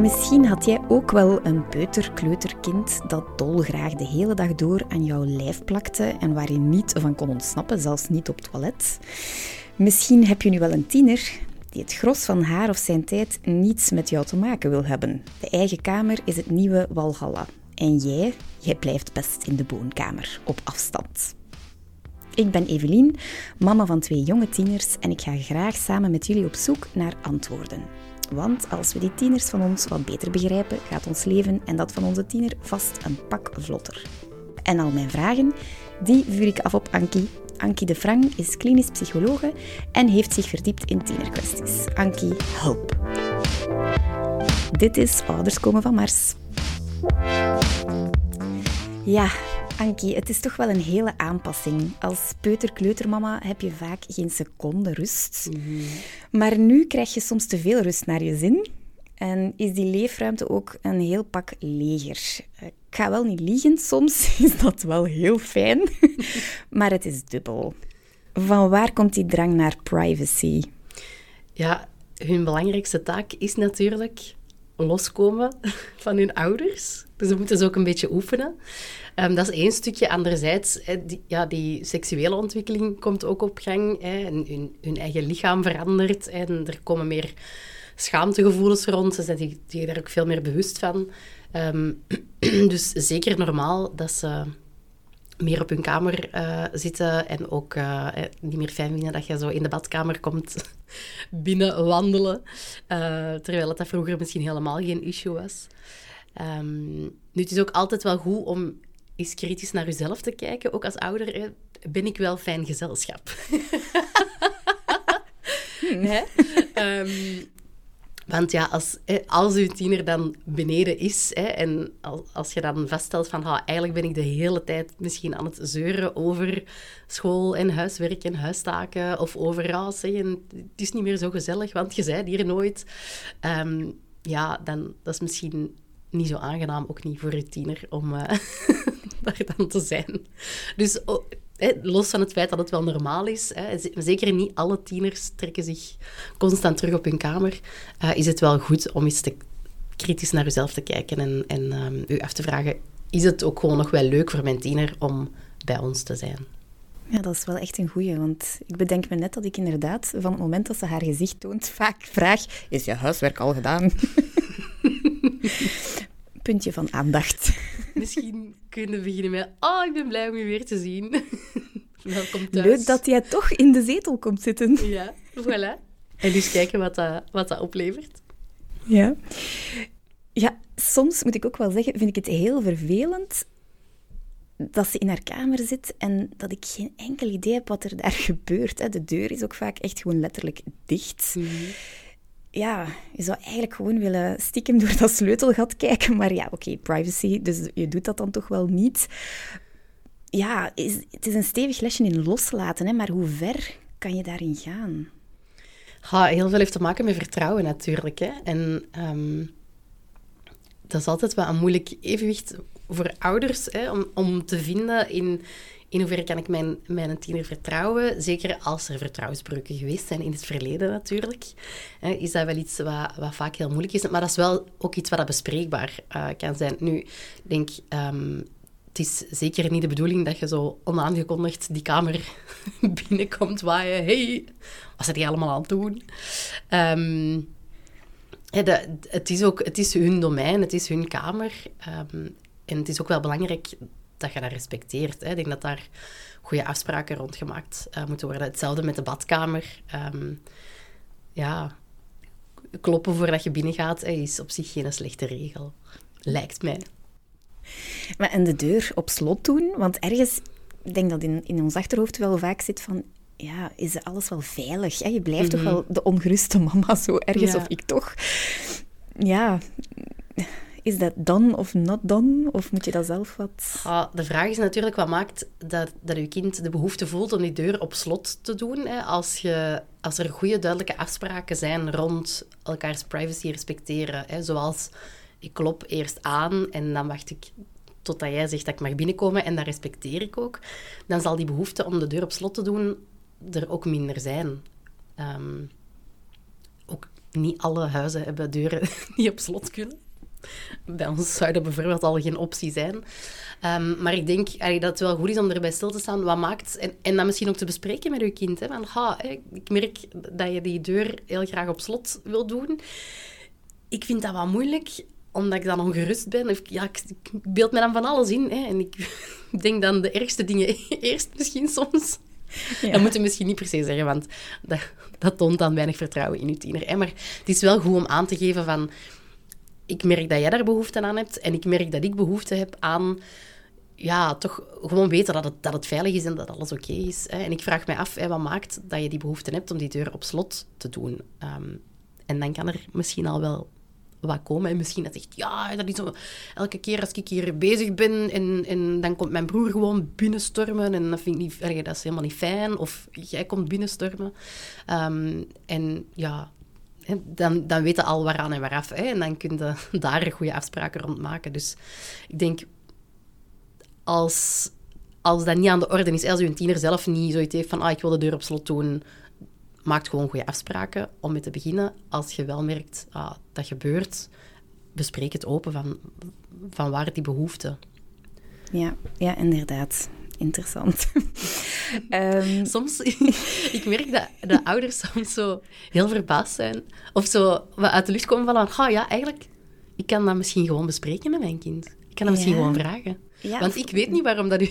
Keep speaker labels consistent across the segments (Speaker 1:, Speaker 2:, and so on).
Speaker 1: Misschien had jij ook wel een peuter-kleuterkind dat dolgraag de hele dag door aan jouw lijf plakte en waar je niet van kon ontsnappen, zelfs niet op het toilet. Misschien heb je nu wel een tiener die het gros van haar of zijn tijd niets met jou te maken wil hebben. De eigen kamer is het nieuwe Walhalla. En jij, jij blijft best in de woonkamer, op afstand. Ik ben Evelien, mama van twee jonge tieners en ik ga graag samen met jullie op zoek naar antwoorden. Want als we die tieners van ons wat beter begrijpen, gaat ons leven en dat van onze tiener vast een pak vlotter. En al mijn vragen, die vuur ik af op Ankie. Ankie de Frank is klinisch psychologe en heeft zich verdiept in tienerkwesties. Ankie, help! Dit is Ouders komen van Mars. Ja, Ankie, het is toch wel een hele aanpassing. Als peuter-kleutermama heb je vaak geen seconde rust. Maar nu krijg je soms te veel rust naar je zin. En is die leefruimte ook een heel pak leger. Ik ga wel niet liegen, soms is dat wel heel fijn. maar het is dubbel. Van waar komt die drang naar privacy?
Speaker 2: Ja, hun belangrijkste taak is natuurlijk loskomen van hun ouders. Dus dat moeten ze ook een beetje oefenen. Um, dat is één stukje. Anderzijds, die, ja, die seksuele ontwikkeling komt ook op gang. En hun, hun, eigen lichaam verandert. En er komen meer schaamtegevoelens rond. Ze zijn zich daar ook veel meer bewust van. Um, dus zeker normaal dat ze meer op hun kamer uh, zitten en ook uh, niet meer fijn vinden dat je zo in de badkamer komt binnen wandelen. Uh, terwijl het dat vroeger misschien helemaal geen issue was. Um, nu, het is ook altijd wel goed om eens kritisch naar jezelf te kijken. Ook als ouder ben ik wel fijn gezelschap. hmm. um, want ja, als, als uw tiener dan beneden is hè, en als, als je dan vaststelt van ha, eigenlijk ben ik de hele tijd misschien aan het zeuren over school en huiswerk en huistaken of over zeggen, het is niet meer zo gezellig, want je zei hier nooit. Um, ja, dan dat is misschien niet zo aangenaam, ook niet voor je tiener, om uh, daar dan te zijn. Dus oh, los van het feit dat het wel normaal is, zeker niet alle tieners trekken zich constant terug op hun kamer, uh, is het wel goed om eens te, kritisch naar jezelf te kijken en, en um, u af te vragen, is het ook gewoon nog wel leuk voor mijn tiener om bij ons te zijn?
Speaker 1: Ja, dat is wel echt een goeie, want ik bedenk me net dat ik inderdaad van het moment dat ze haar gezicht toont vaak vraag, is je huiswerk al gedaan? Puntje van aandacht.
Speaker 2: Misschien kunnen we beginnen met, oh, ik ben blij om je weer te zien.
Speaker 1: Welkom thuis. Leuk dat jij toch in de zetel komt zitten.
Speaker 2: Ja, voilà. En dus kijken wat dat, wat dat oplevert.
Speaker 1: Ja. Ja, soms moet ik ook wel zeggen, vind ik het heel vervelend dat ze in haar kamer zit en dat ik geen enkel idee heb wat er daar gebeurt. De deur is ook vaak echt gewoon letterlijk dicht. Mm ja, je zou eigenlijk gewoon willen stiekem door dat sleutelgat kijken. Maar ja, oké, privacy, dus je doet dat dan toch wel niet. Ja, het is een stevig lesje in loslaten, hè, maar hoe ver kan je daarin gaan?
Speaker 2: Ja, heel veel heeft te maken met vertrouwen natuurlijk. Hè. En um, dat is altijd wel een moeilijk evenwicht voor ouders hè, om, om te vinden in in hoeverre kan ik mijn, mijn tiener vertrouwen? Zeker als er vertrouwensbreuken geweest zijn in het verleden natuurlijk. is dat wel iets wat, wat vaak heel moeilijk is. Maar dat is wel ook iets wat dat bespreekbaar uh, kan zijn. Nu, denk... Um, het is zeker niet de bedoeling dat je zo onaangekondigd die kamer binnenkomt waar je... Hey, wat zit die allemaal aan het doen? De, het, is ook, het is hun domein, het is hun kamer. Um, en het is ook wel belangrijk dat je dat respecteert. Hè. Ik denk dat daar goede afspraken rond gemaakt uh, moeten worden. Hetzelfde met de badkamer. Um, ja, kloppen voordat je binnengaat is op zich geen slechte regel. Lijkt mij.
Speaker 1: Maar en de deur op slot doen? Want ergens, ik denk dat in, in ons achterhoofd wel vaak zit van... Ja, is alles wel veilig? Hè? Je blijft toch mhm. wel de ongeruste mama zo ergens, of ik toch? Ja, is dat dan of not dan? Of moet je dat zelf wat...
Speaker 2: de vraag is natuurlijk wat maakt dat, dat je kind de behoefte voelt om die deur op slot te doen. Hè? Als, je, als er goede, duidelijke afspraken zijn rond elkaars privacy respecteren. Hè? Zoals, ik klop eerst aan en dan wacht ik totdat jij zegt dat ik mag binnenkomen en dat respecteer ik ook. Dan zal die behoefte om de deur op slot te doen er ook minder zijn. Um, ook niet alle huizen hebben deuren die op slot kunnen. Bij ons zou dat bijvoorbeeld al geen optie zijn. Ehm, maar ik denk dat het wel goed is om erbij stil te staan. Wat maakt... En, en dat misschien ook te bespreken met je kind. Hè, van, ha, ik merk dat je die deur heel graag op slot wil doen. Ik vind dat wel moeilijk omdat ik dan ongerust ben. Of, ja, ik, beeld me dan van alles in. Hè, en ik denk dan de ergste dingen eerst misschien soms. Ja. Dat moet je misschien niet per se zeggen, want dat, dat toont dan weinig vertrouwen in je tiener. Hè. Maar het is wel goed om aan te geven van... Ik merk dat jij daar behoefte aan hebt en ik merk dat ik behoefte heb aan... Ja, toch gewoon weten dat het, dat het veilig is en dat alles oké is. Hè. En ik vraag mij af, hè, wat maakt dat je die behoefte hebt om die deur op slot te doen? Um, en dan kan er misschien al wel wat komen. En misschien dat zegt, ja, dat is zo... Elke keer als ik hier bezig ben en, en dan komt mijn broer gewoon binnenstormen en dat vind ik niet... Dat is helemaal niet fijn. Of jij komt binnenstormen. Um, en ja, dan, dan weet je al waaraan en waaraf. Hè? En dan kun je daar goede afspraken rond maken. Dus ik denk, als, als dat niet aan de orde is, als je een tiener zelf niet zoiets heeft van, ah, ik wil de deur op slot doen, maak gewoon goede afspraken om mee te beginnen. Als je wel merkt, ah, dat gebeurt, bespreek het open van, van waar die behoefte.
Speaker 1: Ja, ja, inderdaad. Interessant.
Speaker 2: um... Soms, ik merk dat de ouders soms zo heel verbaasd zijn. Of zo uit de lucht komen van, ah ja, eigenlijk, ik kan dat misschien gewoon bespreken met mijn kind. Ik kan dat misschien gewoon vragen. Want ik weet niet waarom dat, u,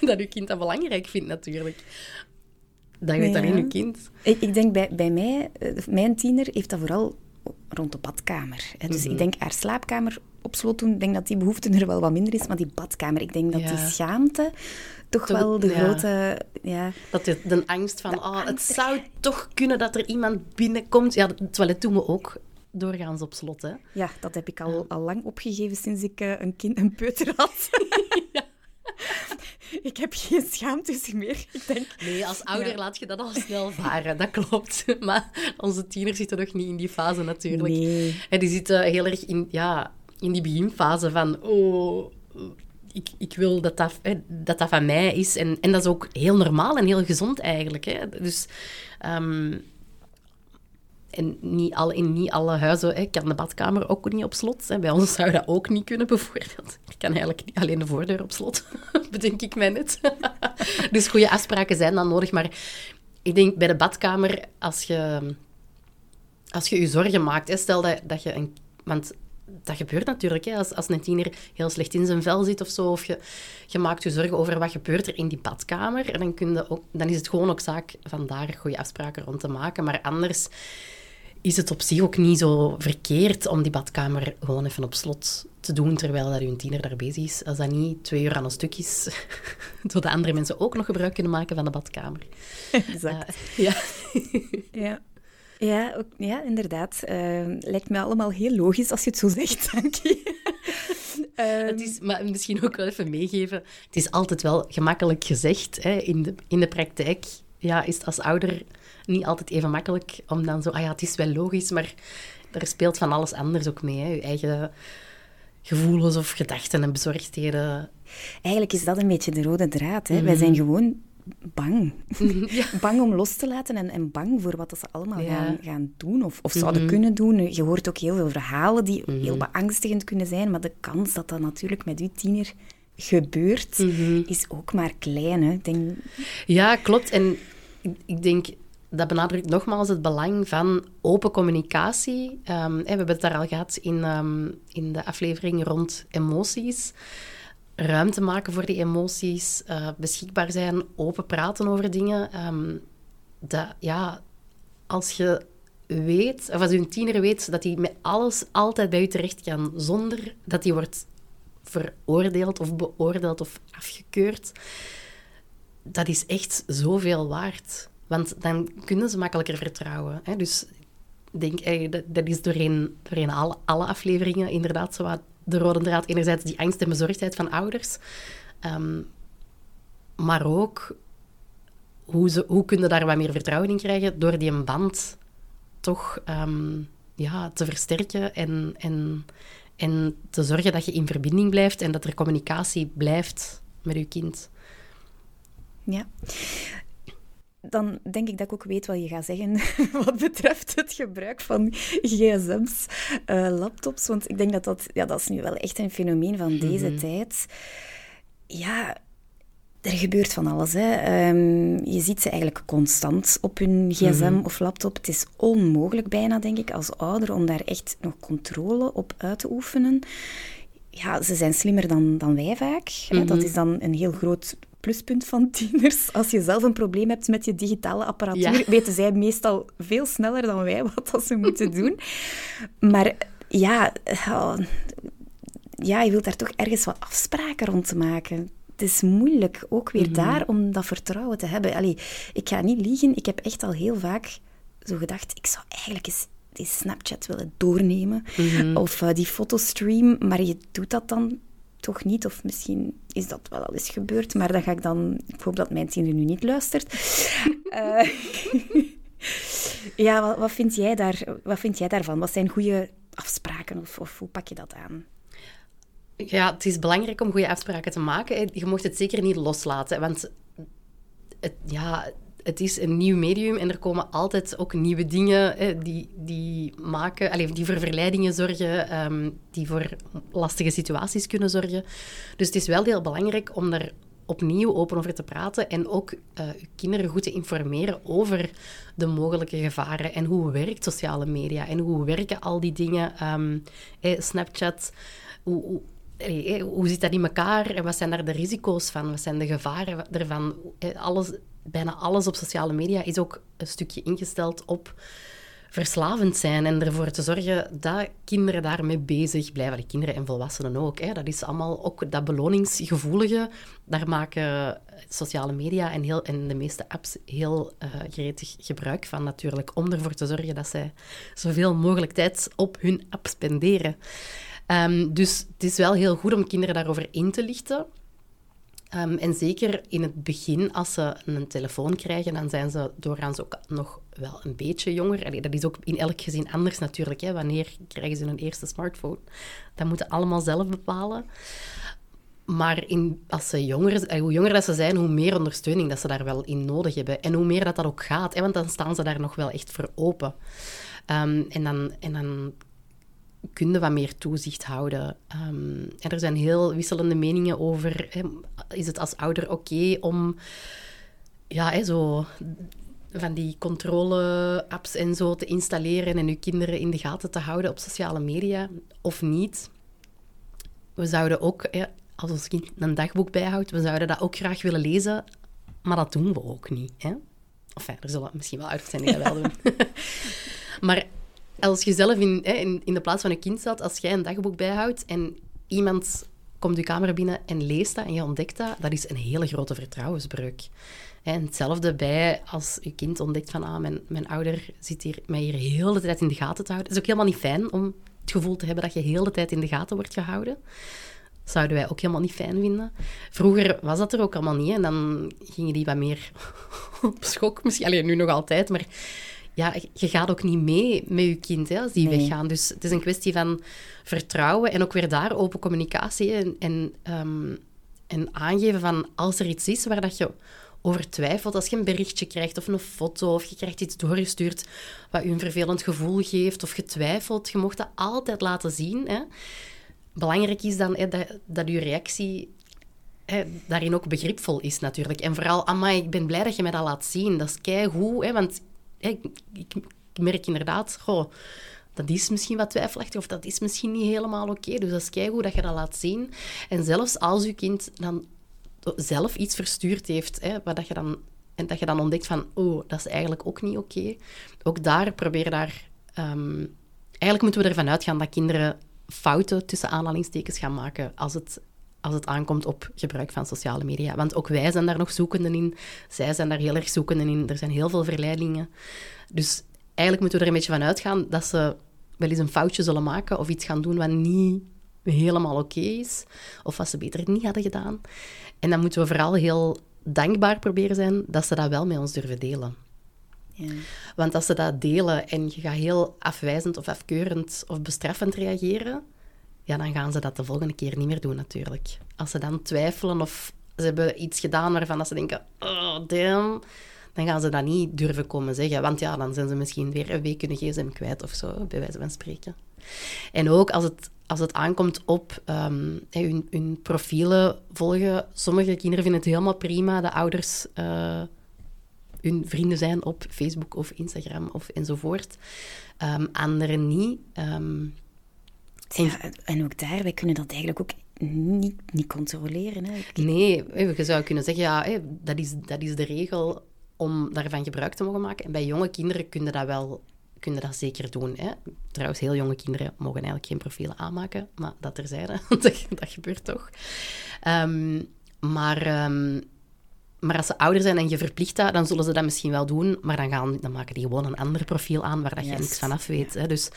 Speaker 2: dat uw kind dat belangrijk vindt, natuurlijk. Dat weet alleen uw kind.
Speaker 1: Ik, ik denk bij, bij mij, eh, mijn tiener heeft dat vooral rond de badkamer. Dus ik mhm. denk haar slaapkamer op slot doen, ik denk dat die behoefte er wel wat minder is, maar die badkamer, ik denk dat die schaamte toch, wel de grote... Ja.
Speaker 2: Dat de, de angst van, oh, het zou toch kunnen dat er iemand binnenkomt. Ja, het toilet doen we ook doorgaans op slot, hè?
Speaker 1: Ja, dat heb ik al, al lang opgegeven sinds ik uh, een, kind, een peuter had. ja. ik heb geen schaamte meer. Ik denk,
Speaker 2: nee, als ouder laat je dat al snel varen, dat klopt. Maar onze tieners zitten nog niet in die fase natuurlijk. Nee. En die zitten heel erg in, ja, in die beginfase van... Oh, ik, ik wil dat dat, dat dat van mij is. En, en dat is ook heel normaal en heel gezond eigenlijk. Hè. Dus... Um, en niet alle, in niet alle huizen hè, kan de badkamer ook niet op slot. Hè. Bij ons zou dat ook niet kunnen, bijvoorbeeld. Ik kan eigenlijk niet alleen de voordeur op slot, bedenk ik mij net. dus goede afspraken zijn dan nodig. Maar ik denk bij de badkamer, als je als je je zorgen maakt, hè, stel dat, dat je een... Want dat gebeurt natuurlijk, hè, als, als een tiener heel slecht in zijn vel zit of zo, of je, je maakt je zorgen over wat gebeurt er in die badkamer, en dan, kun je ook, dan is het gewoon ook zaak van daar goede afspraken rond te maken. Maar anders is het op zich ook niet zo verkeerd om die badkamer gewoon even op slot te doen terwijl dat een tiener daar bezig is. Als dat niet twee uur aan een stuk is, zodat andere mensen ook nog gebruik kunnen maken van de badkamer.
Speaker 1: Exact. Uh, ja. ja. Ja, ook, ja, inderdaad. Uh, lijkt me allemaal heel logisch als je het zo zegt, dank je.
Speaker 2: het is, maar misschien ook wel even meegeven. Het is altijd wel gemakkelijk gezegd. Hè. In, de, in de praktijk ja, is het als ouder niet altijd even makkelijk om dan zo... Ah ja, het is wel logisch, maar er speelt van alles anders ook mee. Hè. Je eigen gevoelens of gedachten en bezorgdheden.
Speaker 1: Eigenlijk is dat een beetje de rode draad. Hè. Wij zijn mhm. gewoon bang. bang om los te laten en, en bang voor wat ze allemaal gaan, gaan doen of, of zouden mhm. kunnen doen. Je hoort ook heel veel verhalen die mhm. heel beangstigend kunnen zijn, maar de kans dat dat natuurlijk met uw tiener gebeurt, is ook maar klein. Hè? Denk...
Speaker 2: Ja, klopt. En ik denk dat benadrukt nogmaals het belang van open communicatie. Um, we hebben het daar al gehad in, um, in de aflevering rond emoties. Ruimte maken voor die emoties, uh, beschikbaar zijn, open praten over dingen. Um, dat, ja, als je weet, of als je een tiener weet dat hij met alles altijd bij je terecht kan, zonder dat hij wordt veroordeeld of beoordeeld of afgekeurd, dat is echt zoveel waard. Want dan kunnen ze makkelijker vertrouwen. Hè? Dus denk, eh, dat, dat is doorheen, doorheen alle, alle afleveringen inderdaad zo wat de rode draad. Enerzijds die angst en bezorgdheid van ouders. Um, maar ook hoe, ze, hoe kunnen daar wat meer vertrouwen in krijgen door die band toch um, ja, te versterken en, en, en te zorgen dat je in verbinding blijft en dat er communicatie blijft met je kind.
Speaker 1: Ja. Dan denk ik dat ik ook weet wat je gaat zeggen wat betreft het gebruik van gsm's, uh, laptops. Want ik denk dat dat, ja, dat is nu wel echt een fenomeen van deze mm -hmm. tijd. Ja, er gebeurt van alles. Hè. Um, je ziet ze eigenlijk constant op hun gsm mm -hmm. of laptop. Het is onmogelijk bijna, denk ik, als ouder om daar echt nog controle op uit te oefenen. Ja, ze zijn slimmer dan, dan wij vaak. Mm -hmm. Dat is dan een heel groot pluspunt van tieners. Als je zelf een probleem hebt met je digitale apparatuur, ja. weten zij meestal veel sneller dan wij wat dat ze moeten doen. Maar ja, oh, ja, je wilt daar toch ergens wat afspraken rond te maken het is moeilijk, ook weer mm -hmm. daar, om dat vertrouwen te hebben. Allee, ik ga niet liegen, ik heb echt al heel vaak zo gedacht, ik zou eigenlijk eens die Snapchat willen doornemen. Mm -hmm. Of uh, die fotostream, maar je doet dat dan toch niet. Of misschien is dat wel al eens gebeurd, maar dan ga ik dan... Ik hoop dat mijn tiener nu niet luistert. uh, ja, wat, wat, vind jij daar, wat vind jij daarvan? Wat zijn goede afspraken of, of hoe pak je dat aan?
Speaker 2: Ja, het is belangrijk om goede afspraken te maken. Je mocht het zeker niet loslaten, want het, ja, het is een nieuw medium en er komen altijd ook nieuwe dingen die, die maken, allez, die voor verleidingen zorgen, um, die voor lastige situaties kunnen zorgen. Dus het is wel heel belangrijk om daar opnieuw open over te praten en ook uh, uw kinderen goed te informeren over de mogelijke gevaren en hoe werkt sociale media en hoe werken al die dingen, um, eh, Snapchat, hoe, hoe hoe zit dat in elkaar en wat zijn daar de risico's van? Wat zijn de gevaren ervan? Alles, bijna alles op sociale media is ook een stukje ingesteld op verslavend zijn en ervoor te zorgen dat kinderen daarmee bezig blijven. kinderen en volwassenen ook. Hè. Dat is allemaal ook dat beloningsgevoelige. Daar maken sociale media en, heel, en de meeste apps heel uh, gretig gebruik van natuurlijk. Om ervoor te zorgen dat zij zoveel mogelijk tijd op hun app spenderen. Um, dus het is wel heel goed om kinderen daarover in te lichten. Um, en zeker in het begin, als ze een telefoon krijgen, dan zijn ze doorgaans ook nog wel een beetje jonger. Dat is ook in elk gezin anders natuurlijk. Hè. Wanneer krijgen ze hun eerste smartphone? Dat moeten allemaal zelf bepalen. Maar in, als ze jonger, hoe jonger dat ze zijn, hoe meer ondersteuning dat ze daar wel in nodig hebben. En hoe meer dat dat ook gaat. Hè, want dan staan ze daar nog wel echt voor open. Um, en, dan, en dan kun je wat meer toezicht houden. Um, en er zijn heel wisselende meningen over, hè, is het als ouder oké okay om ja, hè, zo van die controle-apps en zo te installeren en je kinderen in de gaten te houden op sociale media, of niet. We zouden ook, hè, als ons kind een dagboek bijhoudt, we zouden dat ook graag willen lezen, maar dat doen we ook niet. Hè? Enfin, er zullen misschien wel ouders zijn die dat wel doen. maar als je zelf in, in, in de plaats van een kind staat, als jij een dagboek bijhoudt en iemand komt je kamer binnen en leest dat en je ontdekt dat, dat is een hele grote vertrouwensbreuk. En hetzelfde bij als je kind ontdekt van, ah, mijn, mijn ouder zit hier, mij hier heel de tijd in de gaten te houden. Is ook helemaal niet fijn om het gevoel te hebben dat je heel de tijd in de gaten wordt gehouden. Dat zouden wij ook helemaal niet fijn vinden. Vroeger was dat er ook allemaal niet. En dan gingen die wat meer op schok. Misschien alleen nu nog altijd, maar ja, je gaat ook niet mee met je kind hè, als die nee. weggaan. Dus het is een kwestie van vertrouwen en ook weer daar open communicatie en, en, um, en aangeven van als er iets is waar dat je over twijfelt, als je een berichtje krijgt of een foto of je krijgt iets doorgestuurd wat je een vervelend gevoel geeft of je twijfelt, je mocht dat altijd laten zien. Hè. Belangrijk is dan hè, dat, dat je reactie hè, daarin ook begripvol is natuurlijk. En vooral, amai, ik ben blij dat je mij dat laat zien. Dat is keigoed, hè, want ik, merk inderdaad, goh, dat is misschien wat twijfelachtig of dat is misschien niet helemaal oké. Dus dat is keigoed dat je dat laat zien. En zelfs als je kind dan zelf iets verstuurd heeft, hè, dat je dan, en dat je dan ontdekt van, oh, dat is eigenlijk ook niet oké. Ook daar, probeer daar... Um, eigenlijk moeten we ervan uitgaan dat kinderen fouten tussen aanhalingstekens gaan maken als het als het aankomt op gebruik van sociale media. Want ook wij zijn daar nog zoekenden in. Zij zijn daar heel erg zoekenden in. Er zijn heel veel verleidingen. Dus eigenlijk moeten we er een beetje van uitgaan dat ze wel eens een foutje zullen maken of iets gaan doen wat niet helemaal oké okay is. Of wat ze beter niet hadden gedaan. En dan moeten we vooral heel dankbaar proberen zijn dat ze dat wel met ons durven delen. Ja. Want als ze dat delen en je gaat heel afwijzend of afkeurend of bestraffend reageren, ja, dan gaan ze dat de volgende keer niet meer doen natuurlijk. Als ze dan twijfelen of ze hebben iets gedaan waarvan ze denken, oh damn, dan gaan ze dat niet durven komen zeggen. Want ja, dan zijn ze misschien weer een week hun gsm kwijt of zo, bij wijze van spreken. En ook als het, als het aankomt op um, hun, hun, profielen volgen. Sommige kinderen vinden het helemaal prima, de ouders... Uh, hun vrienden zijn op Facebook of Instagram of enzovoort. Um, anderen niet. Um,
Speaker 1: en ook daar, wij kunnen dat eigenlijk ook niet, niet controleren. Hè?
Speaker 2: Nee, je zou kunnen zeggen, ja, dat, is, dat is de regel om daarvan gebruik te mogen maken. En bij jonge kinderen kunnen dat wel kunnen dat zeker doen. Hè? Trouwens, heel jonge kinderen mogen eigenlijk geen profielen aanmaken, maar dat terzijde, dat, dat gebeurt toch. Um, maar, um, maar als ze ouder zijn en je verplicht dat, dan zullen ze dat misschien wel doen, maar dan, gaan, dan maken die gewoon een ander profiel aan waar dat je niks van af weet. Hè? Dus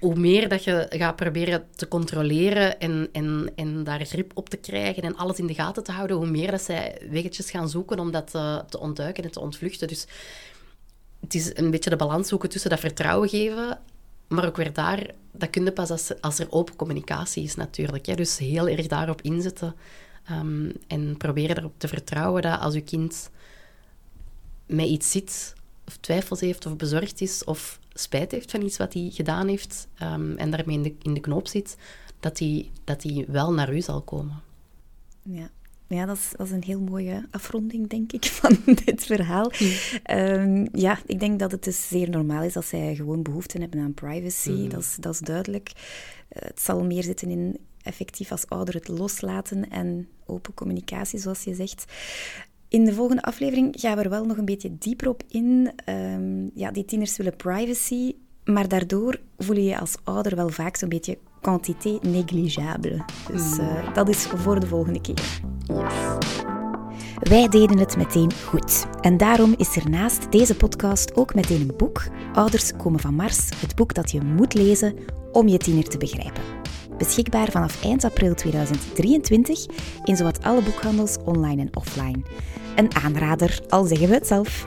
Speaker 2: hoe meer dat je gaat proberen te controleren en, en, en daar grip op te krijgen en alles in de gaten te houden, hoe meer dat zij weggetjes gaan zoeken om dat te, te ontduiken en te ontvluchten. Dus het is een beetje de balans zoeken tussen dat vertrouwen geven, maar ook weer daar, dat kun je pas als, als er open communicatie is natuurlijk. Hè. Dus heel erg daarop inzetten um, en proberen erop te vertrouwen dat als je kind met iets zit, of twijfels heeft, of bezorgd is, of spijt heeft van iets wat hij gedaan heeft um, en daarmee in de, in de knoop zit, dat hij dat wel naar u zal komen.
Speaker 1: Ja. Ja, dat is, dat is een heel mooie afronding, denk ik, van dit verhaal. Um, ja, ik denk dat het dus zeer normaal is dat zij gewoon behoefte hebben aan privacy. Mm. Dat, is, dat is duidelijk. Uh, het zal meer zitten in effectief als ouder het loslaten en open communicatie, zoals je zegt. In de volgende aflevering gaan we er wel nog een beetje dieper op in. Um, ja, die tieners willen privacy, maar daardoor voel je je als ouder wel vaak zo'n beetje quantité négligeable. Dus uh, dat is voor de volgende keer. Yes. Wij deden het meteen goed. En daarom is er naast deze podcast ook meteen een boek, Ouders komen van Mars, het boek dat je moet lezen om je tiener te begrijpen. Beschikbaar vanaf eind april 2023 in zowat alle boekhandels online en offline. Een aanrader, al zeggen we het zelf.